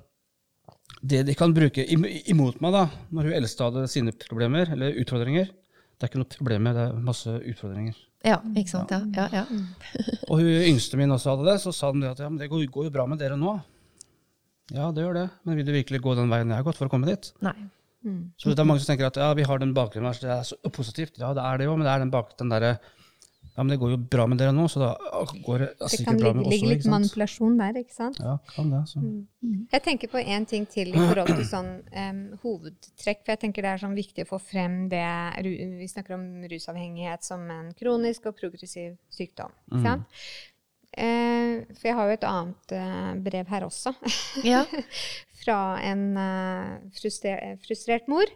det de kan bruke imot meg da, når hun eldste hadde sine problemer, eller utfordringer Det er ikke noe problem det, er masse utfordringer. Ja, ikke sant? Ja, ja, ja. *laughs* Og hun yngste min også hadde det, så sa hun at ja, men det går, går jo bra med dere nå. Ja, det gjør det, men vil du virkelig gå den veien jeg har gått for å komme dit? Nei. Så det er mange som tenker at ja, vi har den bakgrunnen her, så det er så positivt. Ja, det er det jo, men det er den bak den derre Ja, men det går jo bra med dere nå, så da går det Det sikkert kan bra med oss ligge òg, litt ikke sant? manipulasjon der, ikke sant? Ja, kan det. Så. Jeg tenker på en ting til i forhold til sånn um, hovedtrekk. For jeg tenker det er sånn viktig å få frem det Vi snakker om rusavhengighet som en kronisk og progressiv sykdom. Ikke sant? Eh, for jeg har jo et annet eh, brev her også. Ja. *laughs* fra en eh, frustrert, frustrert mor.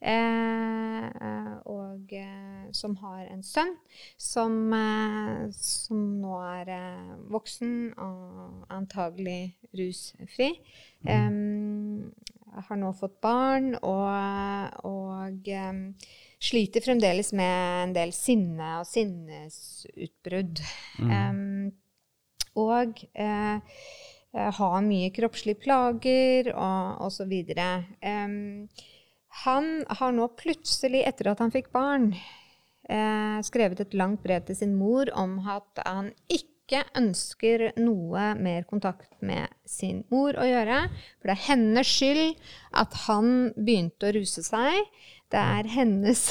Eh, eh, og eh, som har en sønn som, som nå er voksen og antagelig rusfri. Em, har nå fått barn og, og em, sliter fremdeles med en del sinne og sinnesutbrudd. Em, og eh, eh, har mye kroppslige plager og osv. Um, han har nå plutselig, etter at han fikk barn, eh, skrevet et langt brev til sin mor om at han ikke ønsker noe mer kontakt med sin mor å gjøre. For det er hennes skyld at han begynte å ruse seg. Det er hennes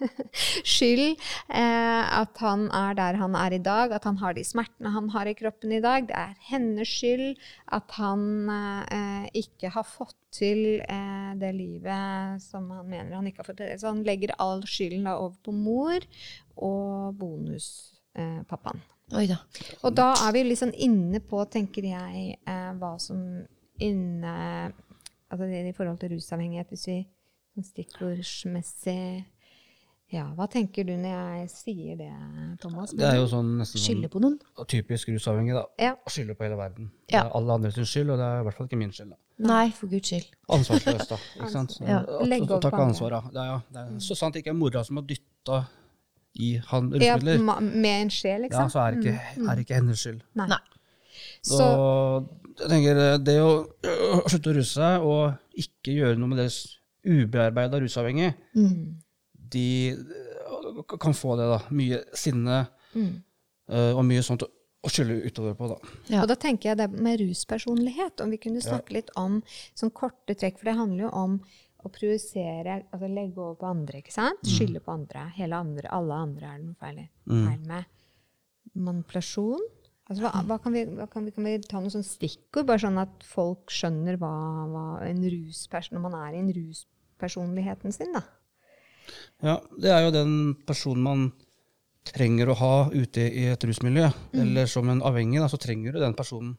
*laughs* skyld eh, at han er der han er i dag, at han har de smertene han har i kroppen i dag. Det er hennes skyld at han eh, ikke har fått til eh, det livet som han mener han ikke har fått til. Så han legger all skylden da over på mor og bonuspappaen. Da. Og da er vi liksom inne på, tenker jeg, hva som inne Altså det i forhold til rusavhengighet, hvis vi sånn stikkordsmessig Ja, hva tenker du når jeg sier det, Thomas? Det er jo sånn nesten Skylde sånn på noen. typisk rusavhengig, da. Ja. Å skylde på hele verden. Ja. Det er alle andres skyld, og det er i hvert fall ikke min skyld. da. Nei, for guds skyld. Ansvarsløst, da. *laughs* ikke sant? Ja. Legg over ta på andre. ansvar, da. Det er, ja, det er så sant ikke er mora som har dytta i han ja, rusmidler, Ja, med en sjel, ja, liksom? så er det ikke, er det ikke hennes skyld. Nei. Nei. Så Og jeg tenker eh, det å slutte å ruse seg og ikke gjøre noe med deres ubearbeida rusavhengige, Mm. de øh, kan få det, da. Mye sinne Mm. øh, og mye sånt å skylde utover på, da. Ja. Og da tenker jeg det med ruspersonlighet, om vi kunne snakke litt om sånn korte trekk, for det handler jo om å projisere, altså legge over på andre, ikke sant? Skylde på andre. Hele andre, alle andre er det noe feil, feil med. Manipulasjon Altså, hva, hva kan, vi, hva kan, vi, kan vi ta noen sånne stikkord, bare sånn at folk skjønner hva, hva en rusperson Når man er i en ruspersonligheten sin, da. Ja, det er jo den personen man trenger å ha ute i et rusmiljø. Eller som en avhengig, da, så trenger du den personen.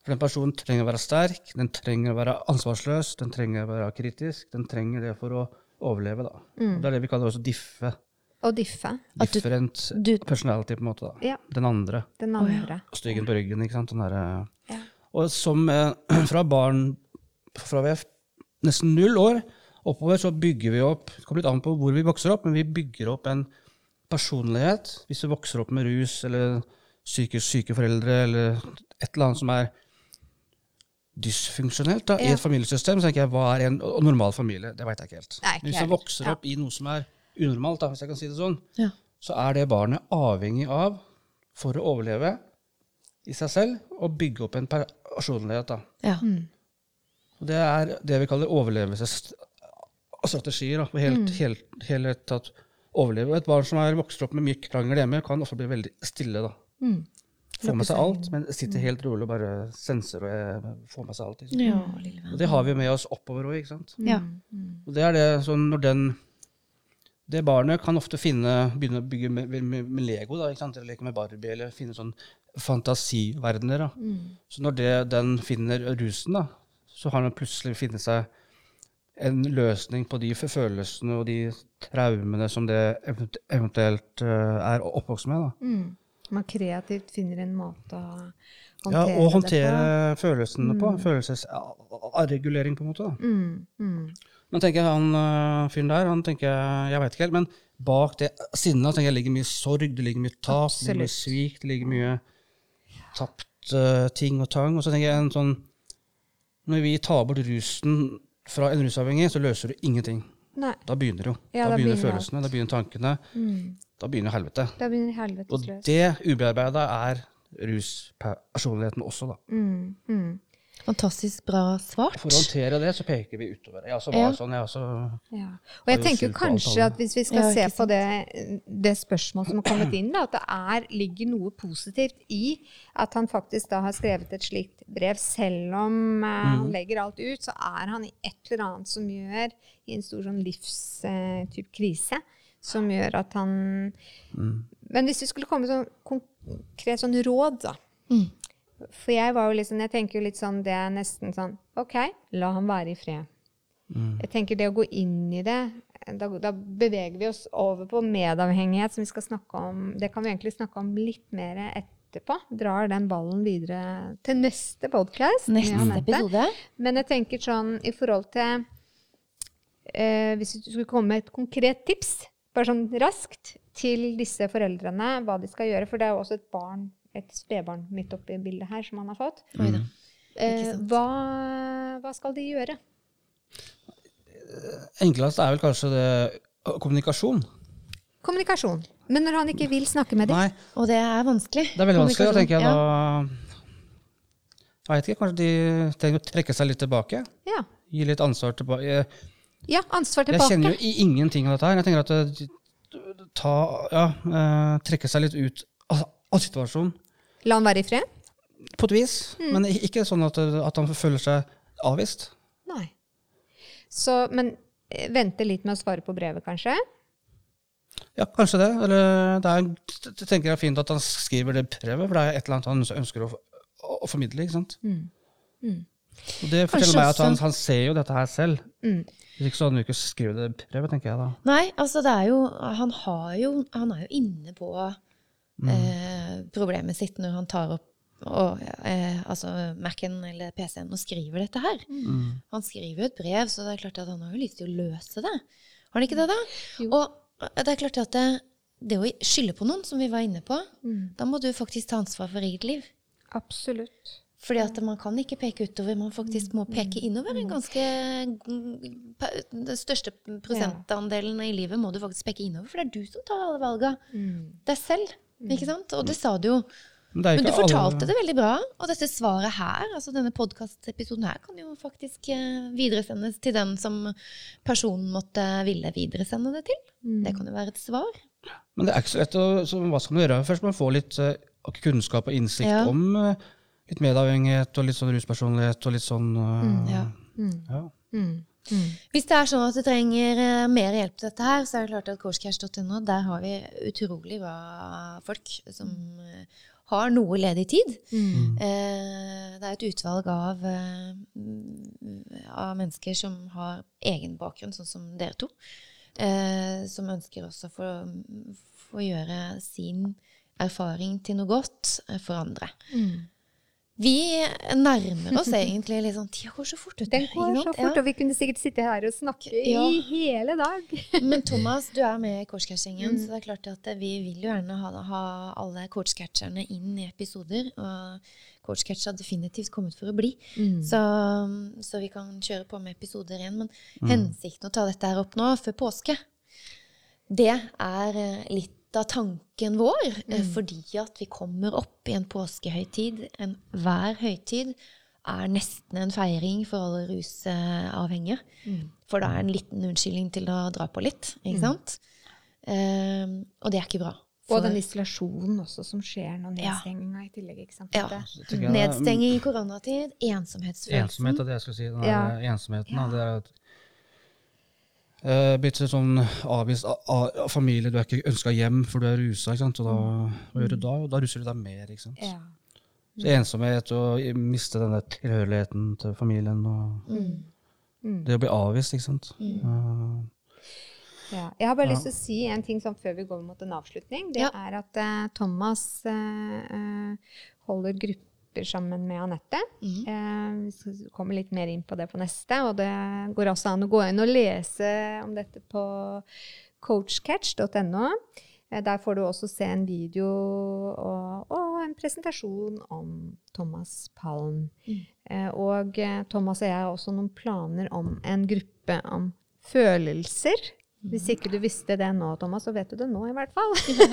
For den personen trenger å være sterk, den trenger å være ansvarsløs, den trenger å være kritisk. Den trenger det for å overleve, da. Og Det er det vi kaller også diffe. Og diffe. At du- Different du- personality, på en måte. da. Ja. Den andre. Den andre. Styggen på ryggen, ikke sant. Den derre Ja. Og som eh, *clears throat* fra barn fra vi er nesten null år oppover, så bygger vi opp Det kommer litt an på hvor vi vokser opp, men vi bygger opp en personlighet. Hvis du vokser opp med rus eller psykisk syke foreldre eller et eller annet som er dysfunksjonelt da, i Ja. et familiesystem, så tenker jeg hva er en og normal familie? Det veit jeg ikke helt. Nei, ikke Hvis jeg du heller. vokser Ja. opp i noe som er unormalt, da, hvis jeg kan si det sånn, Ja. så er det barnet avhengig av, for å overleve i seg selv, å bygge opp en personlighet. Da. Ja. Og det er det vi kaller overlevelsesstrategier. Da, for helt, helt, helt tatt overleve. Et barn som er vokst opp med mye krangel hjemme, kan ofte bli veldig stille. da. Mm. Få med seg alt, men sitter helt rolig og bare senser og eh, får med seg alt. Liksom. ja. Og det har vi med oss oppover òg, ikke sant. Ja. Og det er det sånn når den Det barnet kan ofte finne, begynne å bygge med, med, med Lego, da, ikke sant? eller leke med Barbie, eller finne sånn fantasiverdener. Da. Så når det, den finner rusen, da, så har den plutselig funnet seg en løsning på de følelsene og de traumene som det eventuelt eh, er oppvokst med. Da. Mm. Man kreativt finner en måte å Ja, håndtere og håndtere det på. følelsene på. Følelsesregulering, på en måte. da. Mm. Men tenker jeg, han øh, fyren der, han tenker jeg, jeg vet ikke helt, men bak det sinnet tenker jeg ligger mye sorg, det ligger mye tap, det ligger mye svik, det ligger mye tapt uh, ting og tang. Og så tenker jeg en sånn Når vi tar bort rusen fra en rusavhengig, så løser du ingenting. Nei. Da begynner det jo. Ja, da, da begynner begynner følelsene, da begynner tankene. Mm. Da begynner helvete. Da begynner Og det ubearbeida er ruspersonligheten også, da. Mm. Mm. Fantastisk bra svart. For å håndtere det, så peker vi utover. Jeg også var Ja. sånn, jeg også Ja. Og jeg tenker kanskje at hvis vi skal Ja, se på det, det spørsmålet som har kommet inn, da, at det er, ligger noe positivt i at han faktisk da har skrevet et slikt brev, selv om eh, Mm. han legger alt ut, så er han i et eller annet som gjør, i en stor sånn livstype krise, som gjør at han Mm. Men hvis vi skulle komme med sånn konkret sånn råd, da. Mm. For jeg var jo liksom, jeg tenker jo litt sånn, det er nesten sånn OK, la ham være i fred. Mm. Jeg tenker det å gå inn i det, da, da beveger vi oss over på medavhengighet, som vi skal snakke om. Det kan vi egentlig snakke om litt mer etterpå. Drar den ballen videre til neste podcast. Neste episode. Men jeg tenker sånn i forhold til eh, Hvis du skulle komme med et konkret tips, bare sånn raskt, til disse foreldrene, hva de skal gjøre. For det er jo også et barn, et spedbarn midt oppi bildet her, som han har fått. Mm. Eh, hva, hva skal de gjøre? Enklest er vel kanskje det kommunikasjon. Kommunikasjon. Men når han ikke vil snakke med dem? Nei, Og det er vanskelig. det er veldig vanskelig. Tenker jeg Ja. da Jeg vet ikke, kanskje de trenger å trekke seg litt tilbake? Ja. Gi litt ansvar tilbake. Jeg, ja, ansvar tilbake. jeg kjenner jo ingenting av dette her. Jeg tenker at det, ta, ja, eh, trekke seg litt ut av, av situasjonen. La han være i fred? På et vis. Mm. Men ikke sånn at, at han føler seg avvist. Nei. Så, men eh, vente litt med å svare på brevet, kanskje? Ja, kanskje det. Eller det er, jeg tenker det er fint at han skriver det brevet, for det er et eller annet han ønsker å, å, å formidle. ikke sant? Mm. Og det Kanskje forteller meg at han, han ser jo dette her selv. Mm. Hvis ikke så hadde han ikke skrevet det brevet, tenker jeg da. Nei, altså det er jo Han, har jo, han er jo inne på eh, problemet sitt når han tar opp og, eh, altså Mac-en eller PC-en og skriver dette her. Han skriver jo et brev, så det er klart at han har jo lyst til å løse det. Har han ikke det, da? Jo. Og det er klart at det, det å skylde på noen, som vi var inne på, Mm. da må du faktisk ta ansvar for eget liv. Absolutt. Fordi at man kan ikke peke utover, man faktisk må peke innover. En ganske Den største prosentandelen i livet må du faktisk peke innover, for det er du som tar alle valga. Mm. Deg selv. Ikke sant? Og det sa du jo. Men, Men du fortalte alle- det veldig bra. Og dette svaret her, altså denne podkastepisoden her, kan jo faktisk eh, videresendes til den som personen måtte ville videresende det til. Mm. Det kan jo være et svar. Men det er ikke så lett å så Hva skal man gjøre? Først må man få litt uh, kunnskap og innsikt Ja. om uh, litt medavhengighet og litt sånn ruspersonlighet og litt sånn eh, Ja. ja. Mm. Mm. Hvis det er sånn at du trenger eh, mer hjelp til dette her, så er det klart at coursecash.no, der har vi utrolig bra folk som eh, har noe ledig tid. Mm. Eh, det er et utvalg av, eh, av mennesker som har egen bakgrunn, sånn som dere to, eh, som ønsker også å få gjøre sin erfaring til noe godt for andre. Mm. Vi nærmer oss egentlig litt sånn Tida går så fort. Den går så fort, Ja. og vi kunne sikkert sitte her og snakke Ja. i hele dag. *laughs* Men Thomas, du er med i Coachcatchingen, Mm. så det er klart at vi vil jo gjerne ha, ha alle coachcatcherne inn i episoder. Og Coachcatch har definitivt kommet for å bli. Mm. Så, så vi kan kjøre på med episoder igjen. Men hensikten å ta dette her opp nå, før påske, det er eh, litt av tanken vår. mm. Fordi at vi kommer opp i en påskehøytid. Enhver høytid er nesten en feiring for alle rusavhengige. For det er en liten unnskyldning til å dra på litt, ikke sant? Ehm, og det er ikke bra. Og den isolasjonen også som skjer nå, Ja. nedstenginga i tillegg. ikke sant? Ja. Er- Nedstenging i koronatid, ensomhetsfølelsen. Ensomhet er det jeg skulle si. Den Ja. ensomheten. Ja. da, Det er at eh, Blitt sånn avvist av, av familie. Du er ikke ønska hjem for du er rusa. ikke sant? Og da, hva gjør du da? Og Da ruser du deg mer. ikke sant? Ja. Så ensomhet og miste den der tilhørigheten til familien. og Mm. Det å bli avvist, ikke sant. Eh, Ja. Jeg har bare Ja. lyst til å si en ting sånn før vi går mot en avslutning. Det Ja. er at uh, Thomas uh, holder holder grupper sammen med Anette. Mm. Eh, vi kommer litt mer inn på det på neste. Og det går også an å gå inn og lese om dette på coachcatch.no. Eh, Der får du også se en video og, og en presentasjon om Thomas Palm. Eh, Og Thomas og jeg har også noen planer om en gruppe om følelser. Hvis ikke du visste det nå, Thomas, så vet du det nå i hvert fall.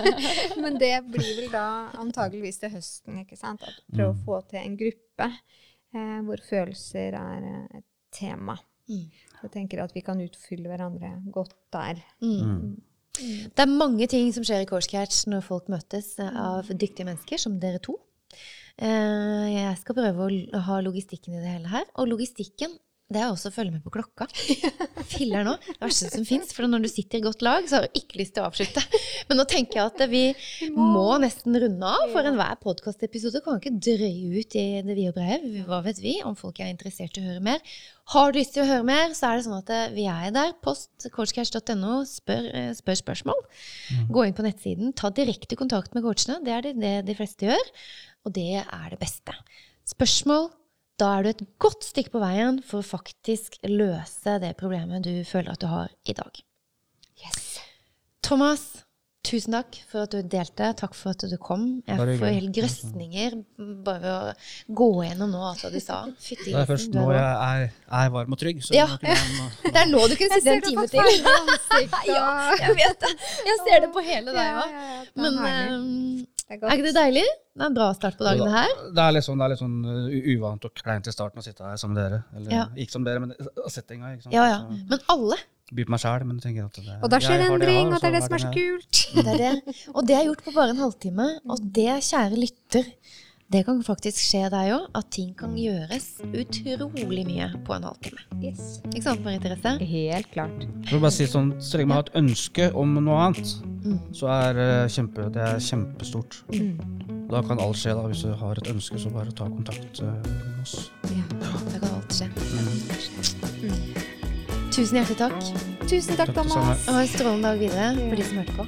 *laughs* Men det blir vel da antageligvis til høsten, ikke sant? At prøve å få til en gruppe eh, hvor følelser er eh, et tema. Mm. Jeg tenker at vi kan utfylle hverandre godt der. Mm. Det er mange ting som skjer i Coachcatch når folk møtes eh, av dyktige mennesker, som dere to. Eh, Jeg skal prøve å ha logistikken i det hele her. Og logistikken, det er også å følge med på klokka. Filler nå. Det verste som fins. For når du sitter i godt lag, så har du ikke lyst til å avslutte. Men nå tenker jeg at vi må nesten runde av, for enhver podkastepisode kan ikke drøye ut i det vide og brede. Hva vet vi om folk er interessert i å høre mer? Har du lyst til å høre mer, så er det sånn at eh, vi er der. Post coachcash.no, spør, eh, spør spørsmål. Gå inn på nettsiden, ta direkte kontakt med coachene. Det er det, det de fleste gjør, og det er det beste. Spørsmål, da er du et godt stykke på veien for å faktisk løse det problemet du føler at du har i dag. Yes. Thomas, tusen takk for at du delte. Takk for at du kom. Jeg får helt grøsninger bare ved å gå gjennom nå alt hva du sa. Fytti Det er først nå jeg er, er varm og trygg. Så Ja. *laughs* Det er nå du kunne sitte en time til. *laughs* ja, Jeg vet det. Jeg ser det på hele deg òg. ja, Men eh, Det er er ikke det deilig? Det er en bra start på dagen, det her. Det er litt sånn, er litt sånn uh, uvant og kleint i starten å sitte her som dere. Eller Ja. ikke som dere, men settinga. Ja, ja. Men alle. By på meg sjæl, men tenker at det, Og da skjer det endring, og det er det som er så kult. *laughs* Det er det. Og det er gjort på bare en halvtime. Og det, kjære lytter, det kan faktisk skje deg òg. At ting kan gjøres utrolig mye på en halvtime. Yes. Ikke sant, Marie Therese? Helt klart. Jeg vil bare si sånn, Så lenge man har et ønske om noe annet, så er uh, kjempe, det er kjempestort. Mm. Da kan alt skje. da, Hvis du har et ønske, så bare ta kontakt uh, med oss. Ja, Det kan alt skje. Tusen hjertelig takk. Tusen takk, Takk Thomas. Og ha en strålende dag videre for de som hørte på.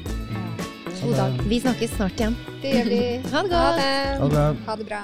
God dag. Vi snakkes snart igjen. Det gjør vi. *laughs* Ha det Ha godt. det. Ha det. Ha det bra.